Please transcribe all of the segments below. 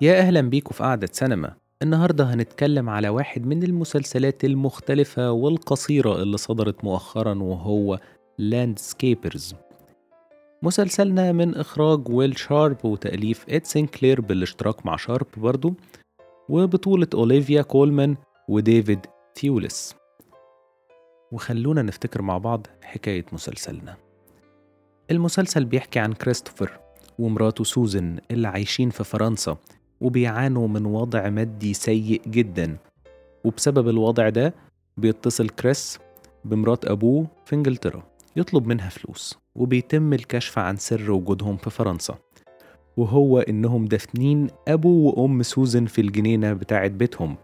يا أهلا بيكم في قعدة سينما. النهاردة هنتكلم على واحد من المسلسلات المختلفة والقصيرة اللي صدرت مؤخرا وهو Landscapers مسلسلنا من إخراج ويل شارب وتأليف إد سينكلير بالاشتراك مع شارب برضو وبطولة أوليفيا كولمان وديفيد ثيولس وخلونا نفتكر مع بعض حكاية مسلسلنا. المسلسل بيحكي عن كريستوفر ومراته سوزن اللي عايشين في فرنسا. وبيعانوا من وضع مادي سيء جدا. وبسبب الوضع ده بيتصل كريس بمرات أبوه في إنجلترا. يطلب منها فلوس وبيتم الكشف عن سر وجودهم في فرنسا. وهو إنهم دافنين أبو وأم سوزن في الجنينة بتاعت بيتهم.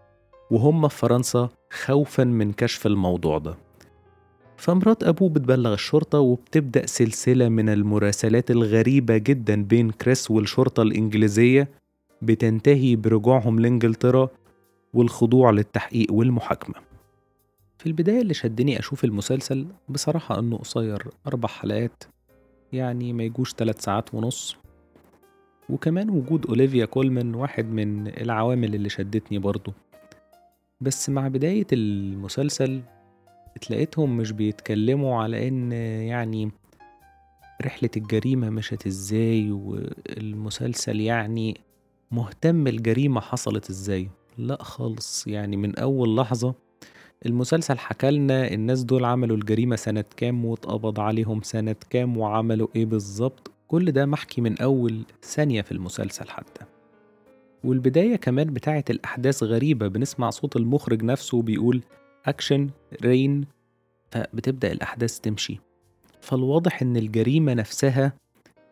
وهم في فرنسا خوفا من كشف الموضوع ده. فمرات أبوه بتبلغ الشرطة وبتبدأ سلسلة من المراسلات الغريبة جدا بين كريس والشرطة الإنجليزية بتنتهي برجوعهم لإنجلترا والخضوع للتحقيق والمحاكمة. في البداية اللي شدني أشوف المسلسل بصراحة إنه قصير أربع حلقات يعني ما يجوش تلات ساعات ونص. وكمان وجود أوليفيا كولمان واحد من العوامل اللي شدتني برضه. بس مع بداية المسلسل اتلاقيتهم مش بيتكلموا على إن يعني رحلة الجريمة مشت إزاي والمسلسل يعني مهتم الجريمة حصلت إزاي؟ لا خالص يعني من أول لحظة المسلسل حكالنا الناس دول عملوا الجريمة سنة كام واتقبض عليهم سنة كام وعملوا إيه بالظبط؟ كل ده محكي من أول ثانية في المسلسل حتى. والبداية كمان بتاعت الأحداث غريبة بنسمع صوت المخرج نفسه بيقول action rain فبتبدأ الأحداث تمشي. فالواضح إن الجريمة نفسها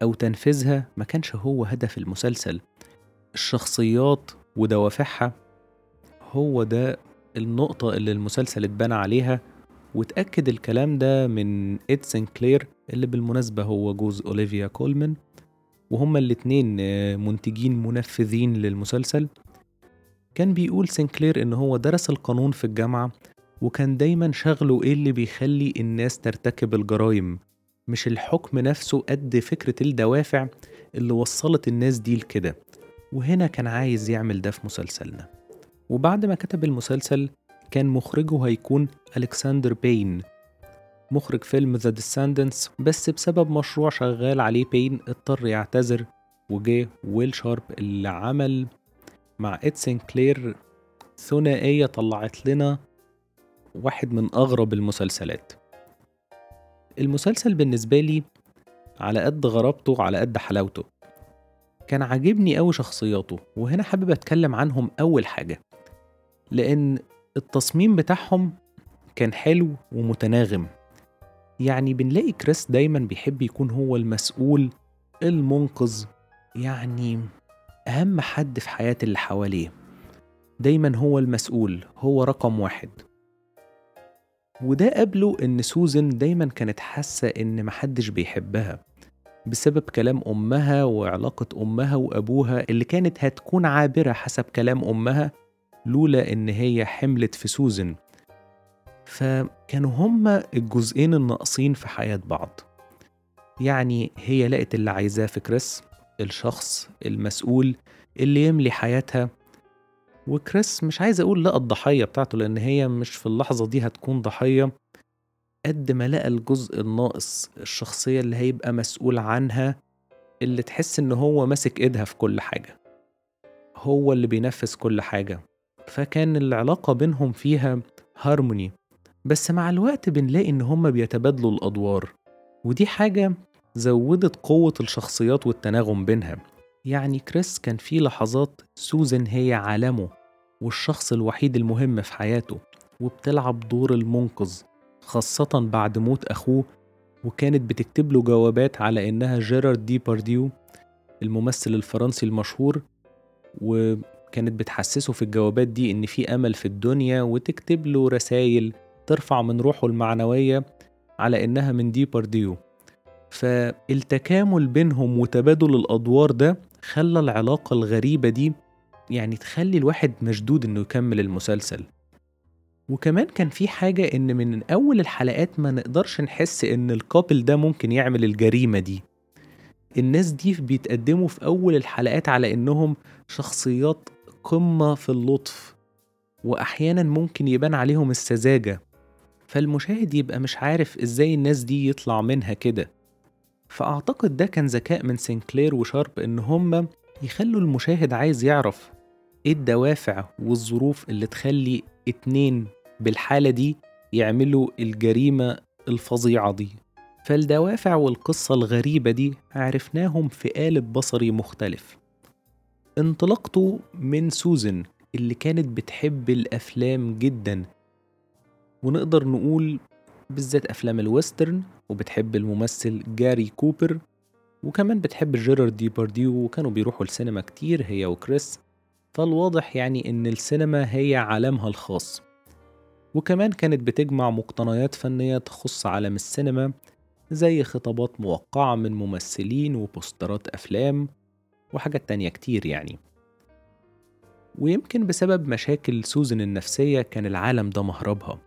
أو تنفيذها ما كانش هو هدف المسلسل. الشخصيات ودوافعها هو ده النقطة اللي المسلسل اتبنى عليها وتأكد الكلام ده من إد سنكلير اللي بالمناسبة هو جوز أوليفيا كولمان وهما الاتنين منتجين منفذين للمسلسل. كان بيقول سنكلير إن هو درس القانون في الجامعة وكان دايما شغله إيه اللي بيخلي الناس ترتكب الجرائم مش الحكم نفسه قد فكرة الدوافع اللي وصلت الناس دي لكده. وهنا كان عايز يعمل ده في مسلسلنا. وبعد ما كتب المسلسل كان مخرجه هيكون ألكسندر بين. مخرج فيلم The Descendants بس بسبب مشروع شغال عليه بين اضطر يعتذر وجه ويل شارب اللي عمل مع إد سينكلير ثنائية طلعت لنا واحد من أغرب المسلسلات. المسلسل بالنسبة لي على قد غرابته على قد حلاوته. كان عاجبني أوي شخصياته وهنا حابب أتكلم عنهم أول حاجة. لأن التصميم بتاعهم كان حلو ومتناغم. يعني بنلاقي كريس دايما بيحب يكون هو المسؤول المنقذ يعني أهم حد في حياة اللي حواليه. دايما هو المسؤول هو رقم واحد. وده قبله إن سوزن دايما كانت حاسة إن محدش بيحبها. بسبب كلام أمها وعلاقة أمها وأبوها اللي كانت هتكون عابرة حسب كلام أمها لولا إن هي حملت في سوزن. فكانوا هما الجزئين الناقصين في حياة بعض. يعني هي لقت اللي عايزاه في كريس الشخص المسؤول اللي يملي حياتها. وكريس مش عايز أقول لقى الضحية بتاعته لأن هي مش في اللحظة دي هتكون ضحية. قد ما لقى الجزء الناقص الشخصية اللي هيبقى مسؤول عنها اللي تحس إن هو ماسك إيدها في كل حاجة. هو اللي بينفذ كل حاجة. فكان العلاقة بينهم فيها هارموني بس مع الوقت بنلاقي إن هما بيتبادلوا الأدوار. ودي حاجة زودت قوة الشخصيات والتناغم بينها. يعني كريس كان في لحظات سوزن هي عالمه والشخص الوحيد المهم في حياته وبتلعب دور المنقذ. خاصة بعد موت أخوه وكانت بتكتب له جوابات على إنها جيرارد دي بارديو الممثل الفرنسي المشهور وكانت بتحسسه في الجوابات دي إن في أمل في الدنيا وتكتب له رسايل ترفع من روحه المعنوية على إنها من دي بارديو فالتكامل بينهم وتبادل الأدوار ده خلى العلاقة الغريبة دي يعني تخلي الواحد مشدود إنه يكمل المسلسل. وكمان كان في حاجة إن من أول الحلقات ما نقدرش نحس إن ال couple ده ممكن يعمل الجريمة دي. الناس دي بيتقدموا في أول الحلقات على إنهم شخصيات قمة في اللطف وأحيانا ممكن يبان عليهم السذاجة. فالمشاهد يبقى مش عارف إزاي الناس دي يطلع منها كده. فأعتقد ده كان ذكاء من سينكلير وشارب إن هما يخلوا المشاهد عايز يعرف إيه الدوافع والظروف اللي تخلي اتنين بالحالة دي يعملوا الجريمة الفظيعة دي. فالدوافع والقصة الغريبة دي عرفناهم في قالب بصري مختلف. انطلقته من سوزن اللي كانت بتحب الأفلام جدا. ونقدر نقول بالذات أفلام ال western وبتحب الممثل جاري كوبر وكمان بتحب جيرارد ديبارديو وكانوا بيروحوا السينما كتير هي وكريس. فالواضح يعني إن السينما هي عالمها الخاص. وكمان كانت بتجمع مقتنيات فنية تخص عالم السينما زي خطابات موقعة من ممثلين وبوسترات أفلام وحاجات تانية كتير يعني. ويمكن بسبب مشاكل سوزن النفسية كان العالم ده مهربها.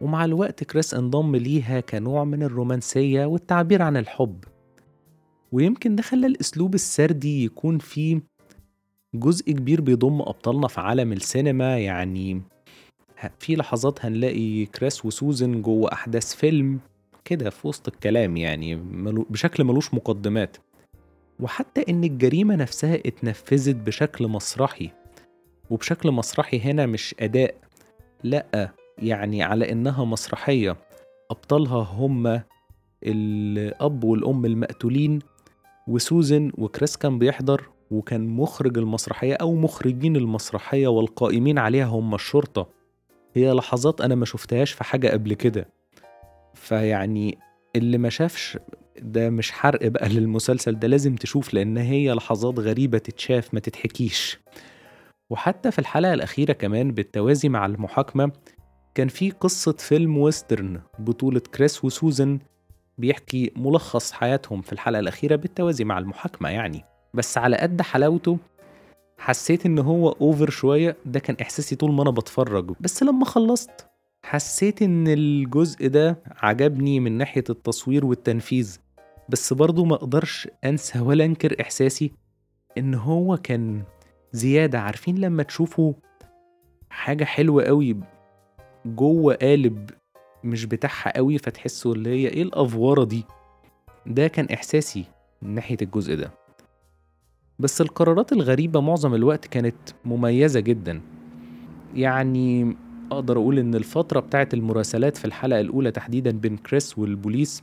ومع الوقت كريس انضم ليها كنوع من الرومانسية والتعبير عن الحب. ويمكن ده خلى الأسلوب السردي يكون فيه جزء كبير بيضم أبطالنا في عالم السينما يعني في لحظات هنلاقي كريس وسوزن جوه أحداث فيلم كده في وسط الكلام يعني بشكل ملوش مقدمات. وحتى إن الجريمة نفسها اتنفذت بشكل مسرحي وبشكل مسرحي هنا مش أداء لأ يعني على إنها مسرحية. أبطالها هم الأب والأم المقتولين وسوزن وكريس كان بيحضر وكان مخرج المسرحية أو مخرجين المسرحية والقائمين عليها هم الشرطة. هي لحظات أنا ما شفتهاش في حاجة قبل كده. فيعني اللي ما شافش ده مش حرق بقى للمسلسل ده لازم تشوف لأن هي لحظات غريبة تتشاف ما تتحكيش. وحتى في الحلقة الأخيرة كمان بالتوازي مع المحاكمة كان في قصة فيلم western بطولة كريس وسوزن بيحكي ملخص حياتهم في الحلقة الأخيرة بالتوازي مع المحاكمة يعني. بس على قد حلاوته حسيت إن هو أوفر شوية ده كان إحساسي طول ما أنا بتفرج. بس لما خلصت حسيت إن الجزء ده عجبني من ناحية التصوير والتنفيذ. بس برضه ما أقدرش أنسى ولا أنكر إحساسي إن هو كان زيادة. عارفين لما تشوفوا حاجة حلوة قوي جوه قالب مش بتاعها قوي فتحسوا اللي هي إيه الأفوارة دي؟ ده كان إحساسي من ناحية الجزء ده. بس القرارات الغريبة معظم الوقت كانت مميزة جدا. يعني أقدر أقول إن الفترة بتاعت المراسلات في الحلقة الأولى تحديدا بين كريس والبوليس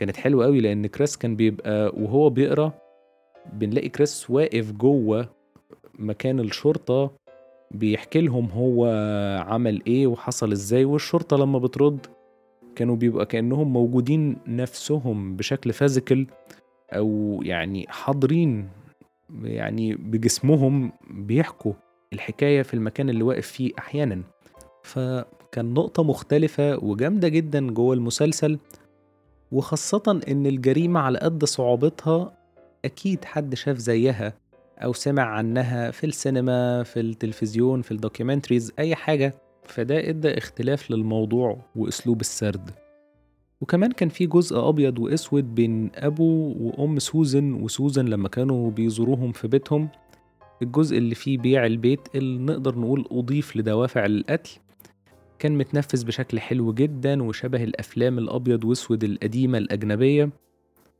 كانت حلوة قوي لأن كريس كان بيبقى وهو بيقرأ بنلاقي كريس واقف جوه مكان الشرطة بيحكي لهم هو عمل إيه وحصل إزاي والشرطة لما بترد كانوا بيبقى كأنهم موجودين نفسهم بشكل فيزيكال أو يعني حاضرين يعني بجسمهم بيحكوا الحكاية في المكان اللي واقف فيه أحيانا. فكان نقطة مختلفة وجامدة جدا جوه المسلسل وخاصة إن الجريمة على قد صعوبتها أكيد حد شاف زيها أو سمع عنها في السينما في التلفزيون في الدوكيومنتريز أي حاجة. فده إدى اختلاف للموضوع وأسلوب السرد. وكمان كان في جزء أبيض وأسود بين أبو وأم سوزن وسوزن لما كانوا بيزوروهم في بيتهم الجزء اللي فيه بيع البيت اللي نقدر نقول أضيف لدوافع القتل كان متنفذ بشكل حلو جدا وشبه الأفلام الأبيض وأسود القديمة الأجنبية.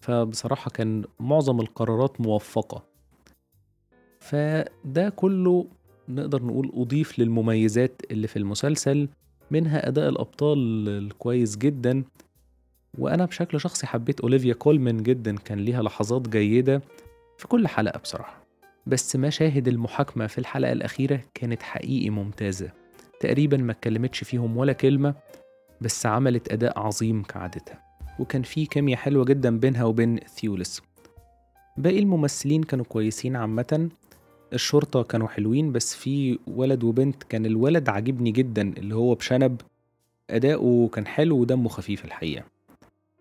فبصراحة كان معظم القرارات موفقة. فده كله نقدر نقول أضيف للمميزات اللي في المسلسل منها أداء الأبطال الكويس جدا وأنا بشكل شخصي حبيت أوليفيا كولمان جدا كان ليها لحظات جيدة في كل حلقة بصراحة. بس مشاهد المحاكمة في الحلقة الأخيرة كانت حقيقي ممتازة. تقريبا ما اتكلمتش فيهم ولا كلمة بس عملت أداء عظيم كعادتها. وكان في كيمياء حلوة جدا بينها وبين ثيولس. باقي الممثلين كانوا كويسين عامة. الشرطة كانوا حلوين بس في ولد وبنت. كان الولد عاجبني جدا اللي هو بشنب. أداؤه كان حلو ودمه خفيف الحقيقة.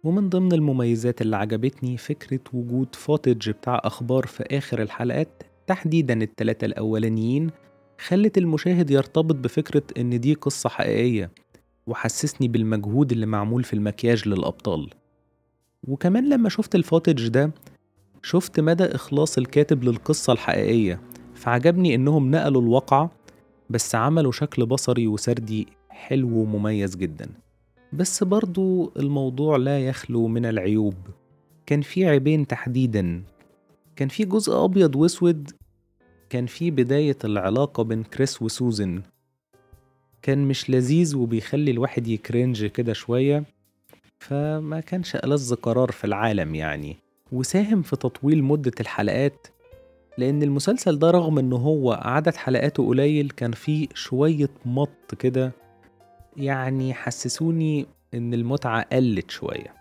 ومن ضمن المميزات اللي عجبتني فكرة وجود فوتج بتاع أخبار في آخر الحلقات تحديدا التلاتة الأولانيين خلت المشاهد يرتبط بفكرة إن دي قصة حقيقية وحسسني بالمجهود اللي معمول في المكياج للأبطال. وكمان لما شفت الفوتج ده شفت مدى إخلاص الكاتب للقصة الحقيقية فعجبني إنهم نقلوا الواقعة بس عملوا شكل بصري وسردي حلو ومميز جدا. بس برضو الموضوع لا يخلو من العيوب. كان في عيبين تحديدا. كان في جزء أبيض وأسود. كان في بداية العلاقة بين كريس وسوزن. كان مش لذيذ وبيخلي الواحد يكرنج كده شوية. فما كانش ألذ قرار في العالم يعني. وساهم في تطويل مدة الحلقات. لأن المسلسل ده رغم إن هو عدد حلقاته قليل كان فيه شوية مط كده. يعني حسسوني إن المتعة قلت شوية.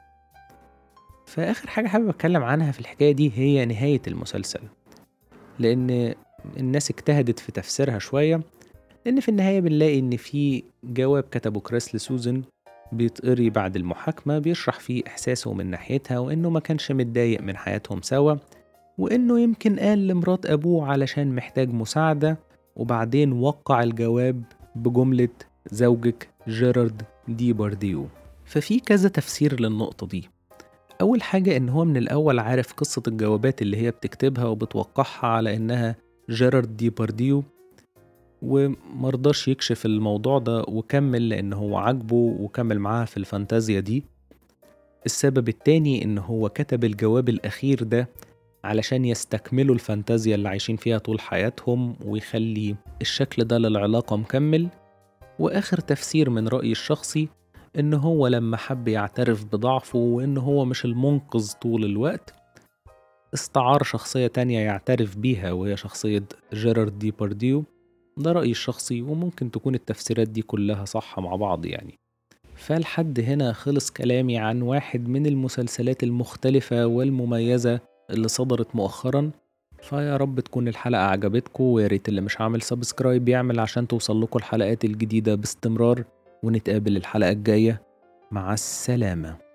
فآخر حاجة حابب أتكلم عنها في الحكاية دي هي نهاية المسلسل. لأن الناس اجتهدت في تفسيرها شوية لأن في النهاية بنلاقي إن في جواب كتبه كريس لسوزن بيتقري بعد المحاكمة بيشرح فيه إحساسه من ناحيتها وإنه ما كانش متضايق من حياتهم سوا وإنه يمكن قال لمرات أبوه علشان محتاج مساعدة وبعدين وقع الجواب بجملة زوجك جيرارد دي بارديو ففي كذا تفسير للنقطة دي. أول حاجة إن هو من الأول عارف قصة الجوابات اللي هي بتكتبها وبتوقعها على إنها جيرارد دي بارديو ومرضاش يكشف الموضوع ده وكمل لأن هو عاجبه وكمل معاها في الفانتازيا دي. السبب التاني إن هو كتب الجواب الأخير ده علشان يستكملوا الفانتازيا اللي عايشين فيها طول حياتهم ويخلي الشكل ده للعلاقة مكمل. وآخر تفسير من رأيي الشخصي إن هو لما حب يعترف بضعفه وإن هو مش المنقذ طول الوقت استعار شخصية تانية يعترف بيها وهي شخصية جيرارد دي بارديو ده رأيي الشخصي وممكن تكون التفسيرات دي كلها صح مع بعض يعني. فلحد هنا خلص كلامي عن واحد من المسلسلات المختلفة والمميزة اللي صدرت مؤخرا. فيا رب تكون الحلقة عجبتكم ويا ريت اللي مش عامل subscribe يعمل عشان توصل لكم الحلقات الجديدة باستمرار ونتقابل الحلقة الجاية. مع السلامة.